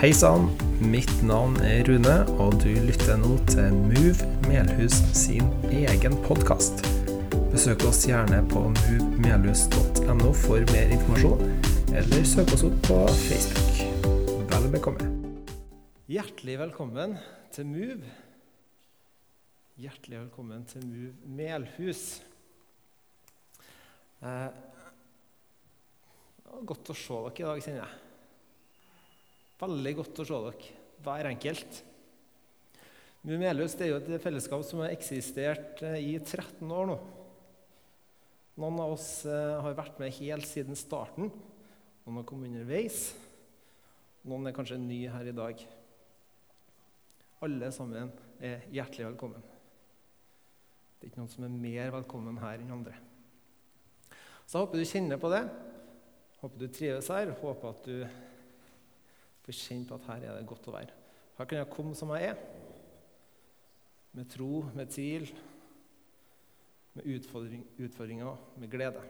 Hei sann, mitt navn er Rune, og du lytter nå til Move Melhus sin egen podkast. Besøk oss gjerne på movemelhus.no for mer informasjon, eller søk oss opp på Facebook. Vel bekomme. Hjertelig velkommen til Move. Hjertelig velkommen til Move Melhus. Eh, godt å se dere i dag, kjenner jeg. Veldig godt å se dere, hver enkelt. Mumeløs er jo et fellesskap som har eksistert eh, i 13 år nå. Noen av oss eh, har vært med helt siden starten. Noen har kommet underveis. Noen er kanskje ny her i dag. Alle sammen er hjertelig velkommen. Det er ikke noen som er mer velkommen her enn andre. Så jeg håper du kjenner på det. Håper du trives her. Håper at du får kjenne på at her er det godt å være. Her kan jeg komme som jeg er. Med tro, med tvil, med utfordring, utfordringer, med glede.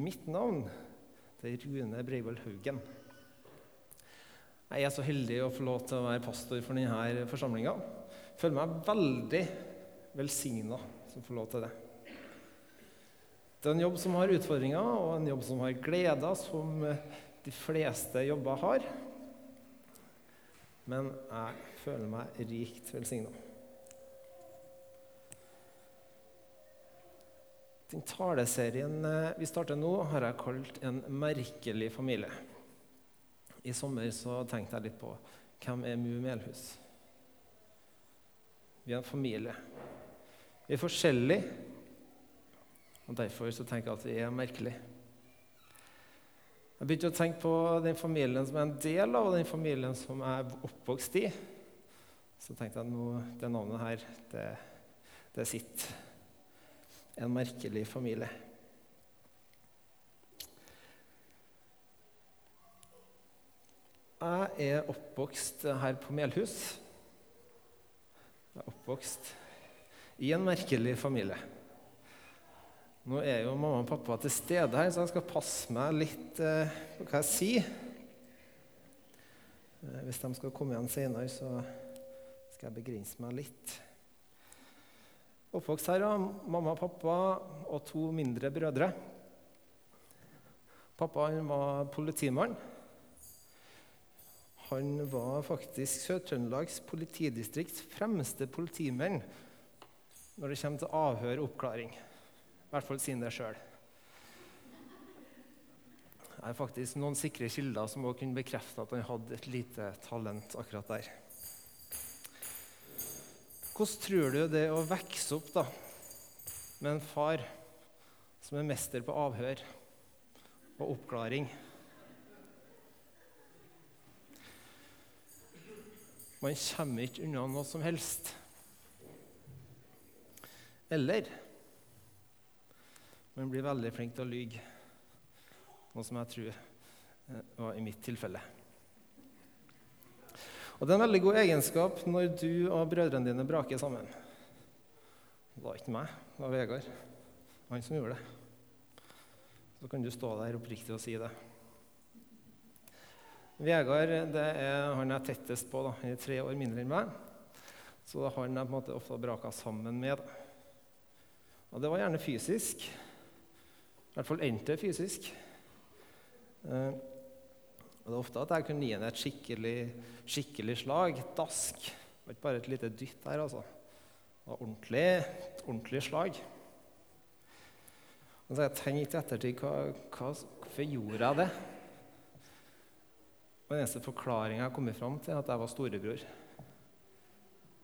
Mitt navn det er Rune Breivoll Haugen. Jeg er så heldig å få lov til å være pastor for denne forsamlinga. Føler meg veldig velsigna som får lov til det. Det er en jobb som har utfordringer, og en jobb som har gleder, som de fleste jobber har. Men jeg føler meg rikt velsigna. Den taleserien eh, vi starter nå, har jeg kalt 'En merkelig familie'. I sommer så tenkte jeg litt på hvem er Mu Melhus? Vi er en familie. Vi er forskjellige, og derfor så tenker jeg at vi er merkelig. Jeg begynte å tenke på den familien som er en del av, den familien som jeg er oppvokst i. Så tenkte jeg at det navnet her, det, det sitter. En merkelig familie. Jeg er oppvokst her på Melhus. Jeg er oppvokst i en merkelig familie. Nå er jo mamma og pappa til stede her, så jeg skal passe meg litt eh, på hva jeg sier. Eh, hvis de skal komme igjen senere, så skal jeg begrense meg litt. Oppvokst her av mamma og pappa og to mindre brødre. Pappa var politimann. Han var faktisk Sør-Trøndelags politidistrikts fremste politimenn når det kommer til avhør og oppklaring. I hvert fall siden det sjøl. Det er faktisk noen sikre kilder som også kunne bekrefte at han hadde et lite talent akkurat der. Hvordan tror du det å vokse opp da, med en far som er mester på avhør og oppklaring? Man kommer ikke unna noe som helst. Eller man blir veldig flink til å lyge, noe som jeg tror eh, var i mitt tilfelle. Og Det er en veldig god egenskap når du og brødrene dine braker sammen. Det var ikke meg, det var Vegard. Han som gjorde det. Så kan du stå der oppriktig og si det. Vegard det er han jeg er tettest på. Da. Han er tre år mindre enn meg. Så det er han jeg på en måte ofte braka sammen med. Og det var gjerne fysisk. I hvert fall endte det fysisk. Eh, og det er ofte at jeg kunne gi henne et skikkelig, skikkelig slag. Dask. Det var ikke bare et lite dytt der, altså. Det var ordentlig, ordentlig slag. Og så jeg tenkt i ettertid hva, hva, hvorfor gjorde jeg det? Og Den eneste forklaringa jeg har kommet fram til, er at jeg var storebror.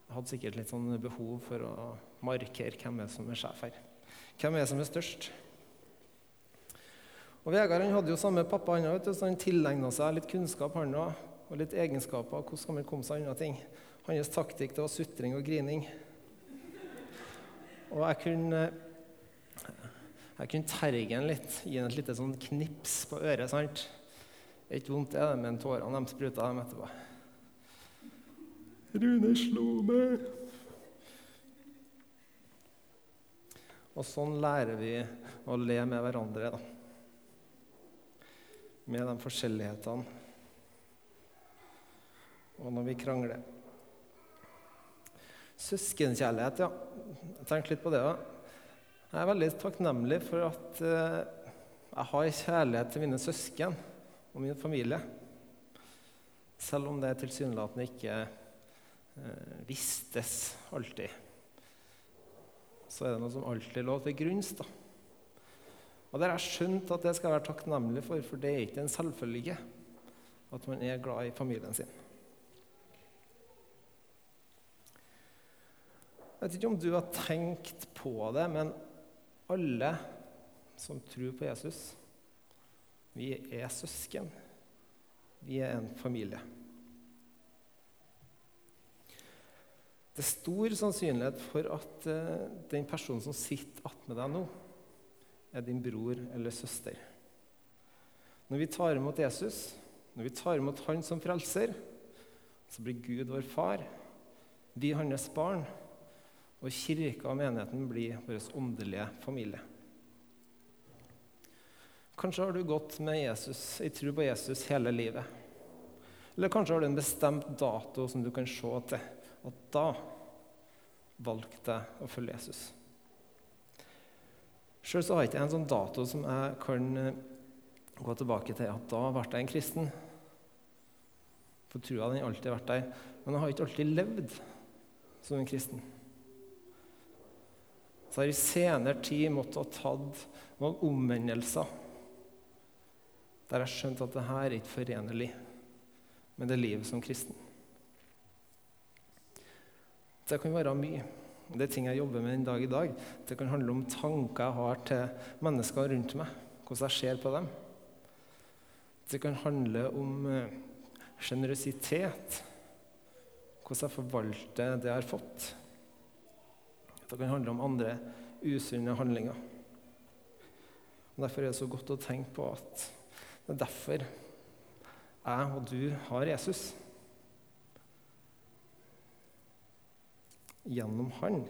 Jeg hadde sikkert litt sånn behov for å markere hvem er som er sjef her. Hvem er som er størst? Og Vegard han hadde jo samme pappa, han vet du, så han tilegna seg litt kunnskap han også, og litt egenskaper. Hvordan man komme seg unna ting? Hans taktikk det var sutring og grining. Og jeg kunne jeg kunne terge han litt, gi ham et lite sånn knips på øret. sant? Ikke vondt er det, men tårene de spruta dem etterpå. Rune slo meg. Og sånn lærer vi å le med hverandre. da. Med de forskjellighetene og når vi krangler. Søskenkjærlighet, ja. Jeg tenkte litt på det òg. Jeg er veldig takknemlig for at eh, jeg har kjærlighet til mine søsken og min familie. Selv om det tilsynelatende ikke eh, vistes alltid. Så er det noe som alltid lå til grunns. da. Og det har jeg skjønt at det skal jeg være takknemlig for, for det er ikke en selvfølge at man er glad i familien sin. Jeg vet ikke om du har tenkt på det, men alle som tror på Jesus, vi er søsken. Vi er en familie. Det er stor sannsynlighet for at uh, den personen som sitter attmed deg nå, er din bror eller søster. Når vi tar imot Jesus, når vi tar imot Han som frelser, så blir Gud vår far, vi hans barn, og kirka og menigheten blir vår åndelige familie. Kanskje har du gått med Jesus, i tro på Jesus hele livet. Eller kanskje har du en bestemt dato som du kan se til. At da valgte jeg å følge Jesus. Sjøl har jeg ikke en sånn dato som jeg kan eh, gå tilbake til. At da ble jeg en kristen. For trua den alltid vært der. Men jeg har ikke alltid levd som en kristen så har jeg i senere tid måttet ha tatt noen omvendelser der jeg skjønte at det her er ikke forenlig med det livet som kristen. Det kan være mye. Det er ting jeg jobber med den dag i dag. Det kan handle om tanker jeg har til mennesker rundt meg, hvordan jeg ser på dem. Det kan handle om eh, sjenerøsitet, hvordan jeg forvalter det jeg har fått. Det kan handle om andre usunne handlinger. Og Derfor er det så godt å tenke på at det er derfor jeg og du har Jesus. Gjennom Han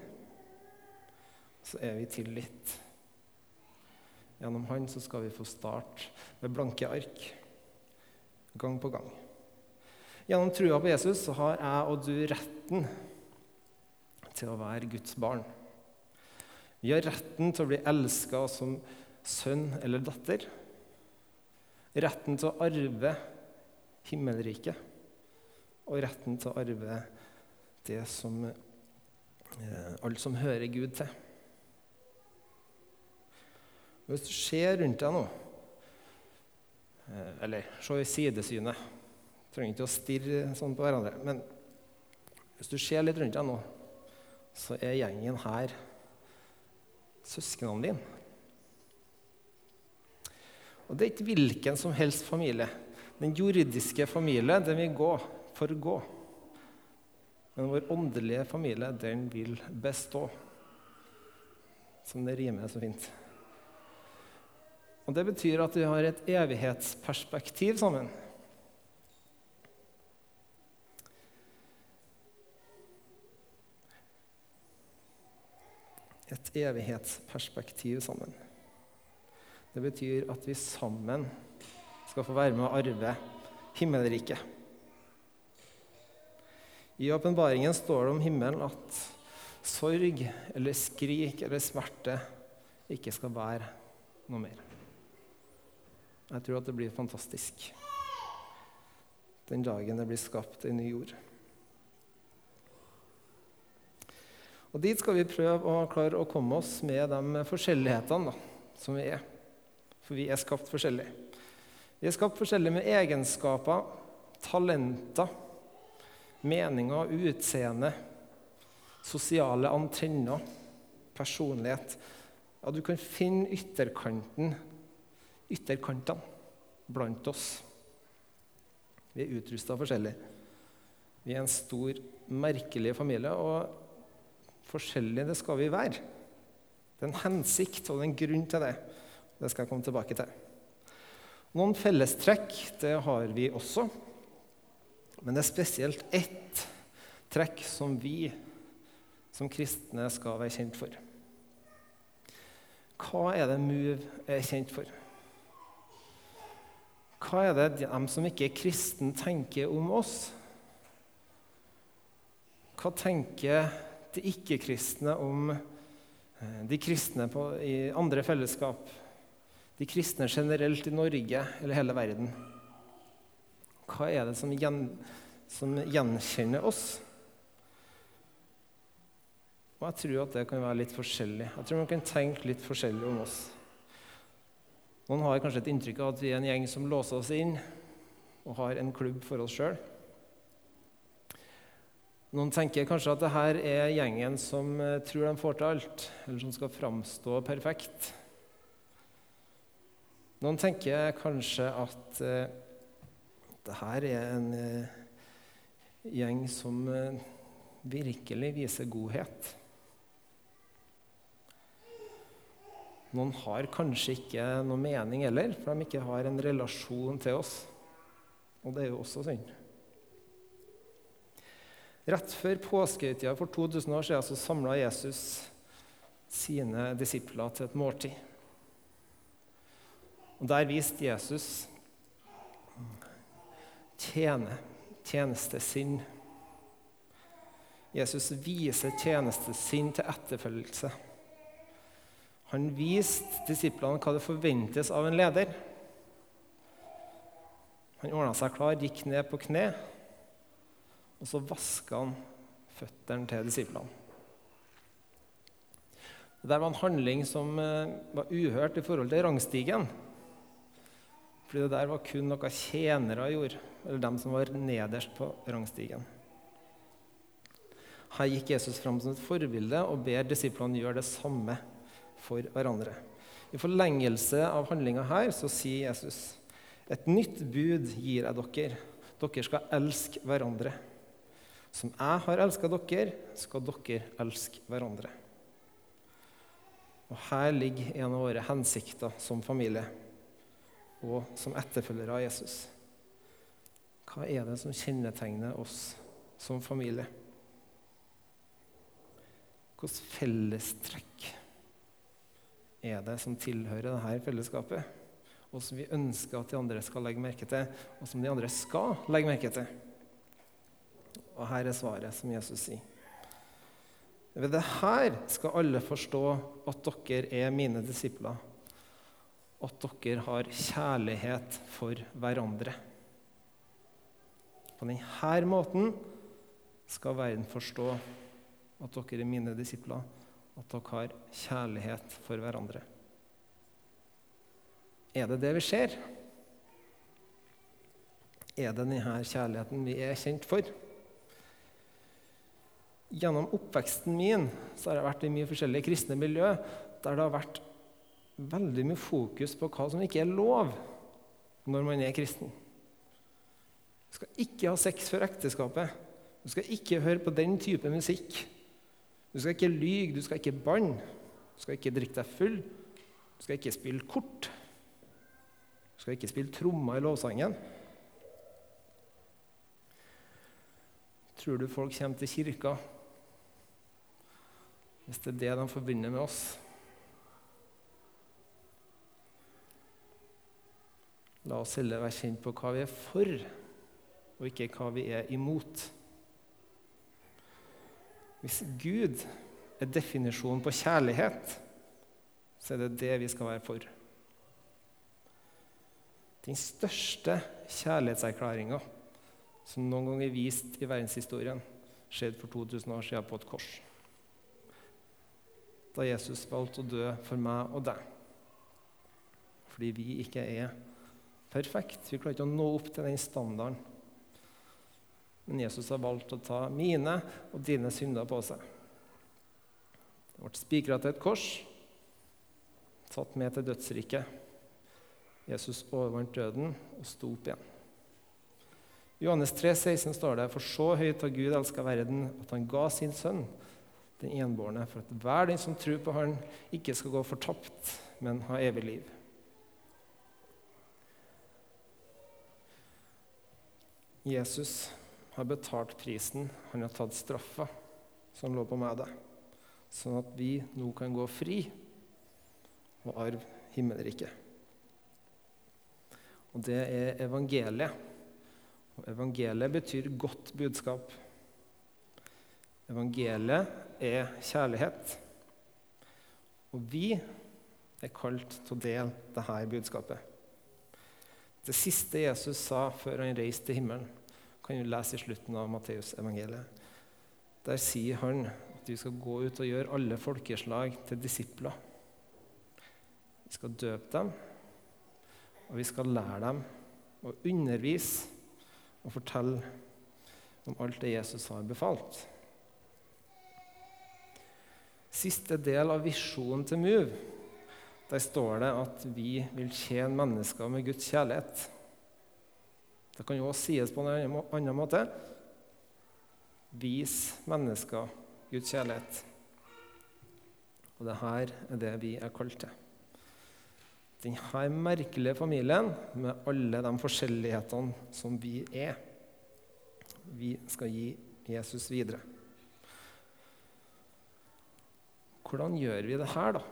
så er vi tilgitt. Gjennom Han så skal vi få starte med blanke ark gang på gang. Gjennom trua på Jesus så har jeg og du retten til å være Guds barn. Vi har retten til å bli elska som sønn eller datter. Retten til å arve himmelriket. Og retten til å arve det som alt som hører Gud til. Hvis du ser rundt deg nå, eh, eller se i sidesynet Trenger ikke å stirre sånn på hverandre. Men hvis du ser litt rundt deg nå, så er gjengen her søsknene dine. Og det er ikke hvilken som helst familie. Den jordiske familie den vil gå for å gå. Men vår åndelige familie den vil bestå. Som det rimer så fint. Og Det betyr at vi har et evighetsperspektiv sammen. et evighetsperspektiv sammen. Det betyr at vi sammen skal få være med å arve himmelriket. I åpenbaringen står det om himmelen at sorg eller skrik eller smerte ikke skal være noe mer. Jeg tror at det blir fantastisk den dagen det blir skapt en ny jord. Og Dit skal vi prøve å klare å komme oss med de forskjellighetene da, som vi er. For vi er skapt forskjellig. Vi er skapt forskjellig med egenskaper, talenter, meninger, utseende, sosiale antenner, personlighet. Ja, du kan finne ytterkanten, ytterkantene blant oss. Vi er utrusta forskjellig. Vi er en stor, merkelig familie. og Forskjellige det skal vi være. Det er en hensikt og en grunn til det. Det skal jeg komme tilbake til. Noen fellestrekk det har vi også. Men det er spesielt ett trekk som vi som kristne skal være kjent for. Hva er det Move er kjent for? Hva er det de som ikke er kristne, tenker om oss? Hva tenker de ikke-kristne om eh, de kristne på, i andre fellesskap? De kristne generelt i Norge eller hele verden? Hva er det som, gjen, som gjenkjenner oss? Og jeg tror at det kan være litt forskjellig. Jeg tror man kan tenke litt forskjellig om oss. Noen har kanskje et inntrykk av at vi er en gjeng som låser oss inn og har en klubb for oss sjøl. Noen tenker kanskje at dette er gjengen som eh, tror de får til alt, eller som skal framstå perfekt. Noen tenker kanskje at uh, her er en uh, gjeng som uh, virkelig viser godhet. Noen har kanskje ikke noe mening heller, for de ikke har en relasjon til oss. Og det er jo også synd. Rett før påskehøytida for 2000 år siden så samla Jesus sine disipler til et måltid. Og Der viste Jesus tjene, tjenestesinn. Jesus viser tjenestesinn til etterfølgelse. Han viste disiplene hva det forventes av en leder. Han ordna seg klar, gikk ned på kne, og så vaska han føttene til disiplene. Det der var en handling som eh, var uhørt i forhold til rangstigen. Fordi det der var kun noe tjenere gjorde, eller dem som var nederst på rangstigen. Her gikk Jesus fram som et forbilde og ber disiplene gjøre det samme for hverandre. I forlengelse av handlinga her så sier Jesus et nytt bud gir jeg dere. Dere skal elske hverandre. Som jeg har elska dere, skal dere elske hverandre. Og Her ligger en av våre hensikter som familie og som etterfølgere av Jesus. Hva er det som kjennetegner oss som familie? Hvilke fellestrekk er det som tilhører dette fellesskapet, og som vi ønsker at de andre skal legge merke til, og som de andre skal legge merke til. Og her er svaret som Jesus sier. Ved det her skal alle forstå at dere er mine disipler, at dere har kjærlighet for hverandre. På denne måten skal verden forstå at dere er mine disipler at dere har kjærlighet for hverandre. Er det det vi ser? Er det denne kjærligheten vi er kjent for? Gjennom oppveksten min så har jeg vært i mye forskjellige kristne miljø der det har vært veldig mye fokus på hva som ikke er lov når man er kristen. Du skal ikke ha sex før ekteskapet. Du skal ikke høre på den type musikk. Du skal ikke lyge, du skal ikke banne, du skal ikke drikke deg full, du skal ikke spille kort. Du skal ikke spille trommer i lovsangen. Tror du folk kommer til kirka hvis det er det de forbinder med oss? La oss heller være kjent på hva vi er for, og ikke hva vi er imot. Hvis Gud er definisjonen på kjærlighet, så er det det vi skal være for. Den største kjærlighetserklæringa som noen gang er vist i verdenshistorien, skjedde for 2000 år siden på et kors. Da Jesus valgte å dø for meg og deg. Fordi vi ikke er perfekt. Vi klarer ikke å nå opp til den standarden men Jesus har valgt å ta mine og dine synder på seg. Det ble spikra til et kors, tatt med til dødsriket. Jesus overvant døden og sto opp igjen. I Johannes 3, 16 står det For så høyt har Gud elska verden, at han ga sin sønn, den enbårne, for at hver den som tror på Han, ikke skal gå fortapt, men ha evig liv. Jesus har betalt prisen, han har tatt straffa som lå på meg og deg, sånn at vi nå kan gå fri og arve himmelriket. og det er evangeliet. Og evangeliet betyr godt budskap. Evangeliet er kjærlighet. Og vi er kalt til å dele dette budskapet. Det siste Jesus sa før han reiste til himmelen, kan du lese i slutten av Matteus evangeliet. Der sier han at vi skal gå ut og gjøre alle folkeslag til disipler. Vi skal døpe dem, og vi skal lære dem å undervise og fortelle om alt det Jesus har befalt. Siste del av visjonen til Move, der står det at vi vil tjene mennesker med Guds kjærlighet. Det kan jo også sies på en annen måte. Vis mennesker Guds kjærlighet. Og det her er det vi er kalt til. Denne merkelige familien med alle de forskjellighetene som vi er. Vi skal gi Jesus videre. Hvordan gjør vi det her, da?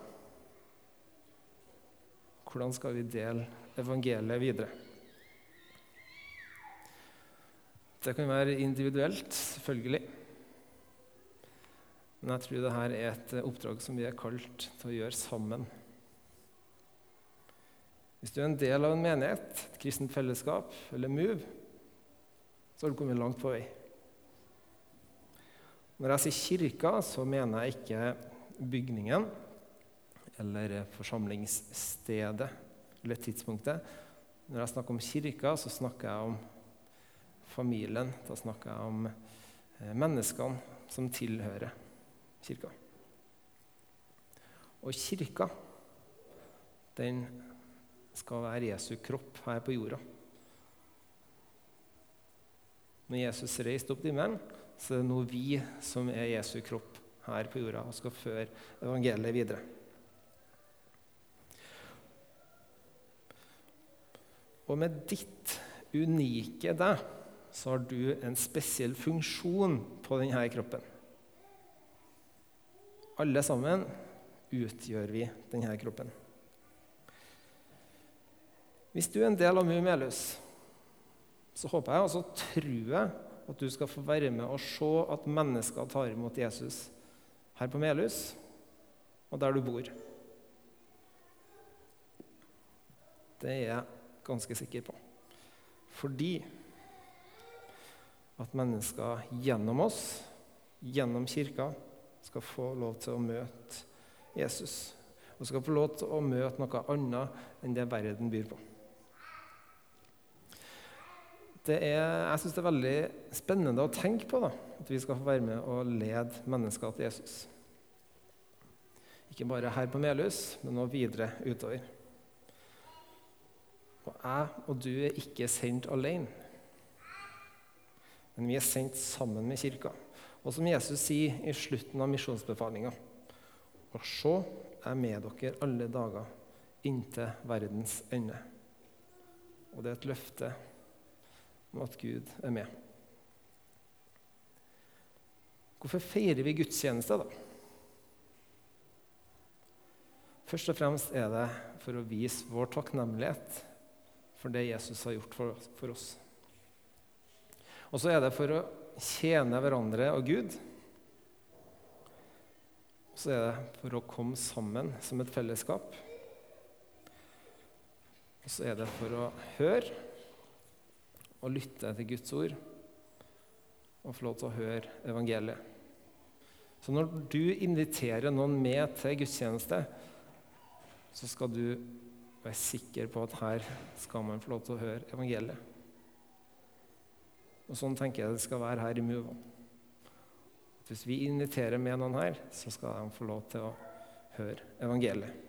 Hvordan skal vi dele evangeliet videre? Det kan være individuelt, selvfølgelig. Men jeg tror dette er et oppdrag som vi er kalt til å gjøre sammen. Hvis du er en del av en menighet, et kristent fellesskap eller MOVE, så har du kommet langt på vei. Når jeg sier kirka, så mener jeg ikke bygningen eller forsamlingsstedet eller tidspunktet. Når jeg snakker om kirka, så snakker jeg om familien. Da snakker jeg om eh, menneskene som tilhører kirka. Og kirka, den skal være Jesu kropp her på jorda. Når Jesus reiste opp til himmelen, så er det nå vi som er Jesu kropp her på jorda og skal føre evangeliet videre. Og med ditt unike deg så har du en spesiell funksjon på denne kroppen. Alle sammen utgjør vi denne kroppen. Hvis du er en del av Mumelus, så håper jeg og tror jeg at du skal få være med og se at mennesker tar imot Jesus her på Melhus og der du bor. Det er jeg ganske sikker på. Fordi at mennesker gjennom oss, gjennom kirka, skal få lov til å møte Jesus. Og skal få lov til å møte noe annet enn det verden byr på. Er, jeg syns det er veldig spennende å tenke på da, at vi skal få være med og lede mennesker til Jesus. Ikke bare her på Melhus, men også videre utover. Og jeg og du er ikke sendt alene, men vi er sendt sammen med kirka. Og som Jesus sier i slutten av misjonsbefalinga Og jeg er med dere alle dager inntil verdens ende. Og det er et løfte om at Gud er med. Hvorfor feirer vi gudstjeneste, da? Først og fremst er det for å vise vår takknemlighet for det Jesus har gjort for oss. Og så er det for å tjene hverandre og Gud. Og så er det for å komme sammen som et fellesskap. Og så er det for å høre og lytte til Guds ord og få lov til å høre evangeliet. Så når du inviterer noen med til gudstjeneste, så skal du være sikker på at her skal man få lov til å høre evangeliet. Og Sånn tenker jeg det skal være her i Muvan. Hvis vi inviterer med noen her, så skal de få lov til å høre evangeliet.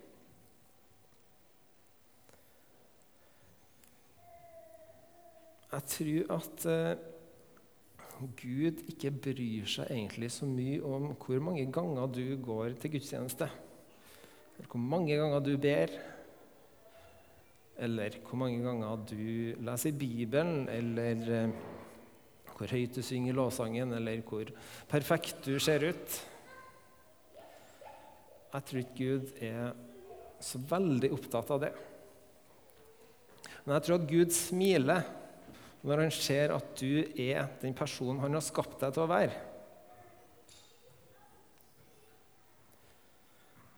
Jeg tror at uh, Gud ikke bryr seg egentlig så mye om hvor mange ganger du går til gudstjeneste. Eller hvor mange ganger du ber. Eller hvor mange ganger du leser Bibelen, eller uh, hvor høyt du synger lovsangen, eller hvor perfekt du ser ut. Jeg tror ikke Gud er så veldig opptatt av det. Men jeg tror at Gud smiler når han ser at du er den personen han har skapt deg til å være.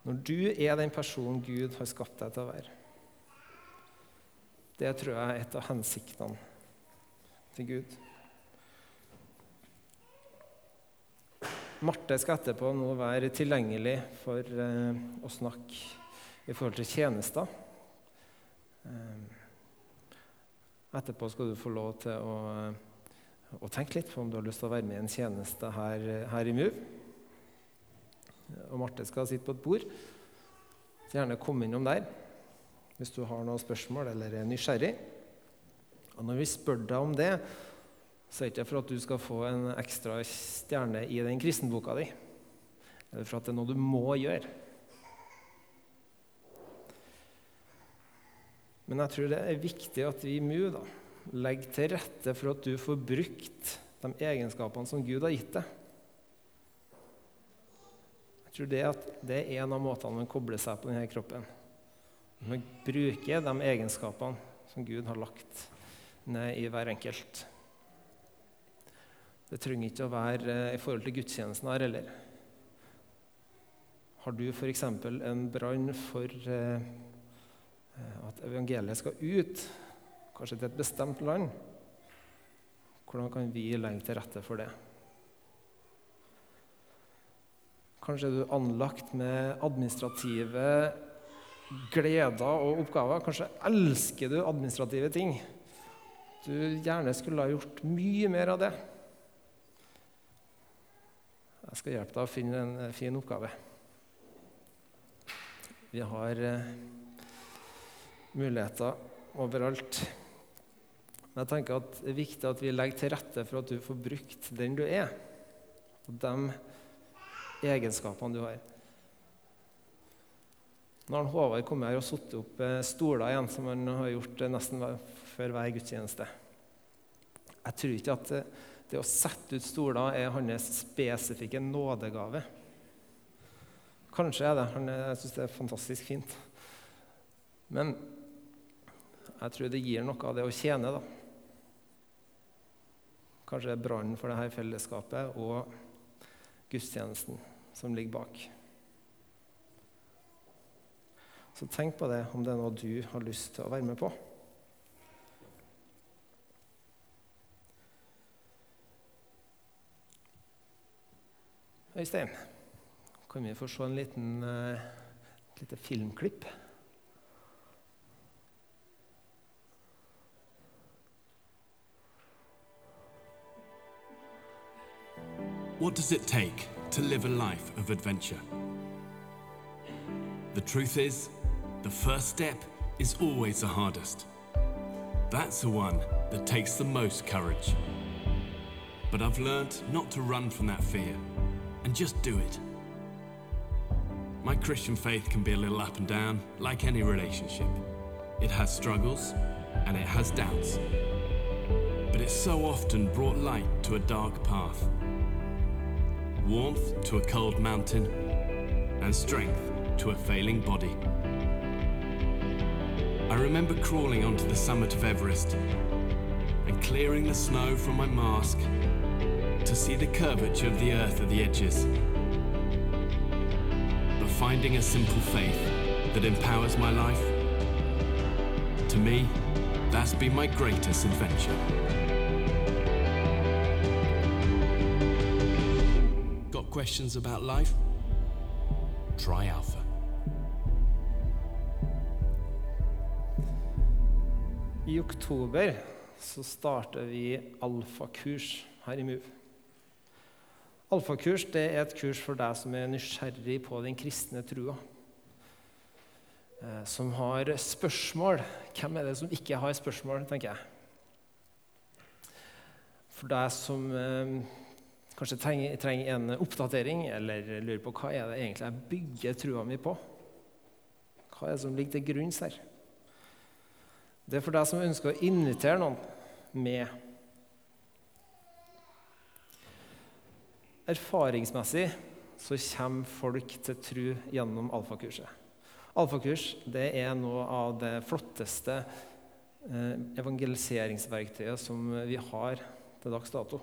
Når du er den personen Gud har skapt deg til å være. Det tror jeg er et av hensiktene til Gud. Marte skal etterpå nå være tilgjengelig for eh, å snakke i forhold til tjenester. Eh, Etterpå skal du få lov til å, å, tenke litt på om du har lyst til å være med i en tjeneste her, her i MUV. Og Marte skal sitte på et bord. Så gjerne kom innom der hvis du har noen spørsmål eller er nysgjerrig. Og når vi spør deg om det, så er det ikke for at du skal få en ekstra stjerne i den kristenboka di, eller for at det er noe du må gjøre. Men jeg tror det er viktig at vi i MU da, legger til rette for at du får brukt de egenskapene som Gud har gitt deg. Jeg tror det, det er en av måtene man kobler seg på denne kroppen. Man bruker de egenskapene som Gud har lagt ned i hver enkelt. Det trenger ikke å være eh, i forhold til gudstjenesten her heller. Har du f.eks. en brann for eh, Eh, at evangeliet skal ut, kanskje til et bestemt land. Hvordan kan vi legge til rette for det? Kanskje er du anlagt med administrative gleder og oppgaver. Kanskje elsker du administrative ting. Du gjerne skulle ha gjort mye mer av det. Jeg skal hjelpe deg å finne en fin oppgave. Vi har eh, muligheter overalt. Men jeg tenker at det er viktig at vi legger til rette for at du får brukt den du er, og de egenskapene du har. Nå har Håvard kommet her og satt opp eh, stoler igjen, som han har gjort eh, nesten før hver gudstjeneste. Jeg tror ikke at det å sette ut stoler er hans spesifikke nådegave. Kanskje er det. Jeg syns det er fantastisk fint. Men jeg tror det gir noe av det å tjene, da. Kanskje det er brannen for dette fellesskapet og gudstjenesten som ligger bak. Så tenk på det, om det er noe du har lyst til å være med på. Øystein, kan vi få se en liten, uh, lite filmklipp? What does it take to live a life of adventure? The truth is, the first step is always the hardest. That's the one that takes the most courage. But I've learned not to run from that fear and just do it. My Christian faith can be a little up and down, like any relationship. It has struggles and it has doubts. But it's so often brought light to a dark path warmth to a cold mountain, and strength to a failing body. I remember crawling onto the summit of Everest and clearing the snow from my mask to see the curvature of the earth at the edges. But finding a simple faith that empowers my life, to me, that's been my greatest adventure. Got questions about life? Try Alpha. I oktober så starter vi alfakurs her i MUV. Alfakurs det er et kurs for deg som er nysgjerrig på den kristne trua. Eh, som har spørsmål. Hvem er det som ikke har spørsmål, tenker jeg. For deg som eh, kanskje trenger, trenger en oppdatering eller lurer på hva er det egentlig jeg bygger trua mi på. Hva er det som ligger til grunns her? Det er for deg som ønsker å invitere noen med. Erfaringsmessig så kommer folk til tro gjennom alfakurset. Alfakurs det er noe av det flotteste eh, evangeliseringsverktøyet som vi har til dags dato.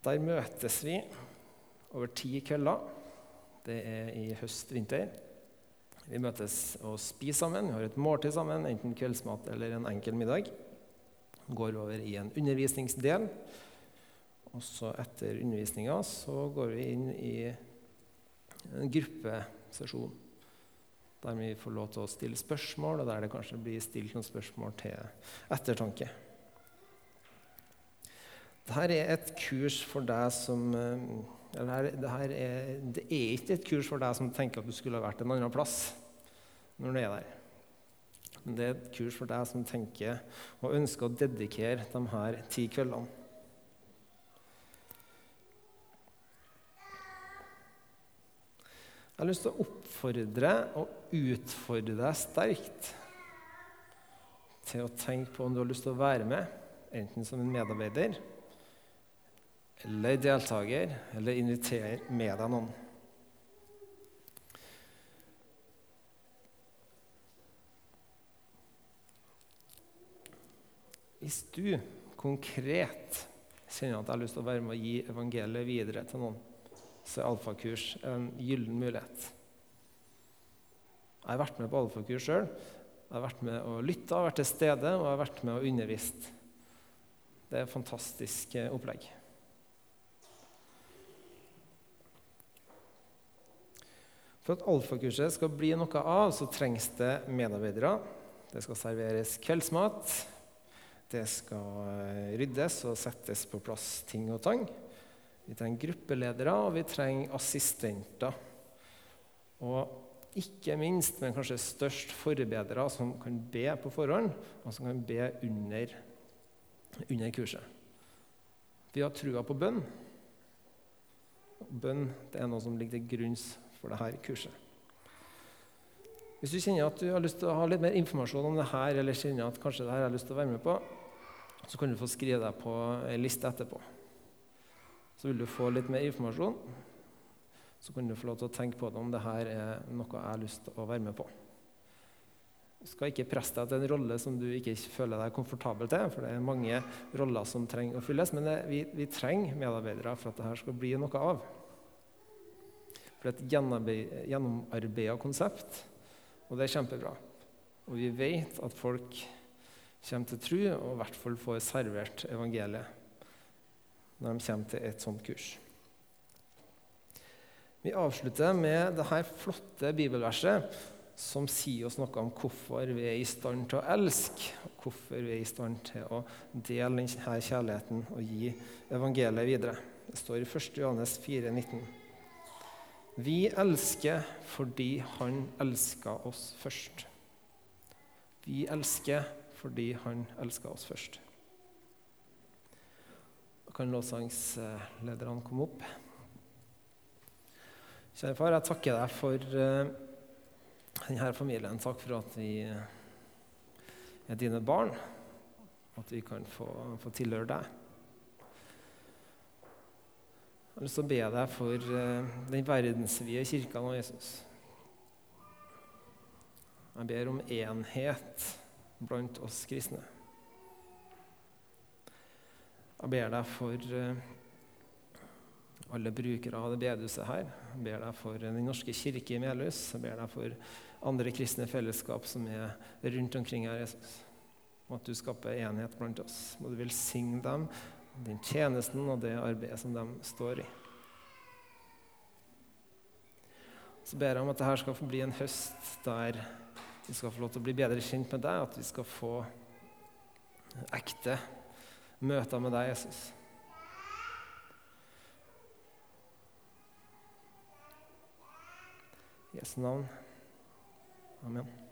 Der møtes vi over ti kvelder. Det er i høst-vinter. Vi møtes og spiser sammen, vi har et måltid sammen, enten kveldsmat eller en enkel middag. Går over i en undervisningsdel. Og så etter undervisninga så går vi inn i en gruppesesjon der vi får lov til å stille spørsmål, og der det kanskje blir stilt noen spørsmål til ettertanke. Dette er et kurs for deg som eh, eller det, er, det er ikke et kurs for deg som tenker at du skulle vært en annen plass når du er der. Men det er et kurs for deg som tenker og ønsker å dedikere de her ti kveldene. Jeg har lyst til å oppfordre og utfordre deg sterkt til å tenke på om du har lyst til å være med, enten som en medarbeider eller deltaker, eller invitere med deg noen. Hvis du konkret kjenner at jeg har lyst til å være med å gi evangeliet videre til noen, så er alfakurs en gyllen mulighet. Jeg har vært med på alfakurs sjøl. Jeg har vært med og lytta, vært til stede og jeg har vært med og undervist. Det er et fantastisk eh, opplegg. For at alfakurset skal bli noe av, så trengs det medarbeidere. Det skal serveres kveldsmat. Det skal eh, ryddes og settes på plass ting og tang. Vi trenger gruppeledere, og vi trenger assistenter. Og ikke minst, men kanskje størst, forbedere som kan be på forhånd, og som kan be under, under kurset. Vi har trua på bønn. Bønn det er noe som ligger til grunns for dette kurset. Hvis du kjenner at du har lyst til å ha litt mer informasjon om det her, eller kjenner at kanskje det her har lyst til å være med på, så kan du få skrive deg på ei liste etterpå. Så vil du få litt mer informasjon. Så kan du få lov til å tenke på det om det her er noe jeg har lyst til å være med på. Du skal ikke presse deg til en rolle som du ikke føler deg komfortabel til. For det er mange roller som trenger å fylles. Men det, vi, vi, trenger medarbeidere for at dette skal bli noe av. For det er et gjennomarbeida konsept, og det er kjempebra. Og vi vet at folk kommer til tro, og i hvert fall får servert evangeliet når de kommer til et sånt kurs. Vi avslutter med dette flotte bibelverset som sier oss noe om hvorfor vi er i stand til å elske, og hvorfor vi er i stand til å dele denne kjærligheten og gi evangeliet videre. Det står i 1. Johannes 4, 19. Vi elsker fordi Han elska oss først. Vi elsker fordi Han elska oss først. Da kan lovsangslederne komme opp. Kjære far, jeg takker deg for uh, denne familien. Takk for at vi er dine barn, at vi kan få, få tilhøre deg. Jeg har lyst til å be deg for uh, den verdensvide kirka nå, Jesus. Jeg ber om enhet blant oss kristne. Jeg ber deg for eh, alle brukere av det bedehuset her. Jeg ber deg for Den norske kirke i Melhus. Jeg ber deg for andre kristne fellesskap som er rundt omkring her. Jesus. Og at du skaper enhet blant oss. Må du velsigne dem, den tjenesten og det arbeidet som de står i. Så ber jeg om at dette skal få bli en høst der vi skal få lov til å bli bedre kjent med deg, at vi skal få ekte møter med deg, Jesus. Jesu navn. Amen.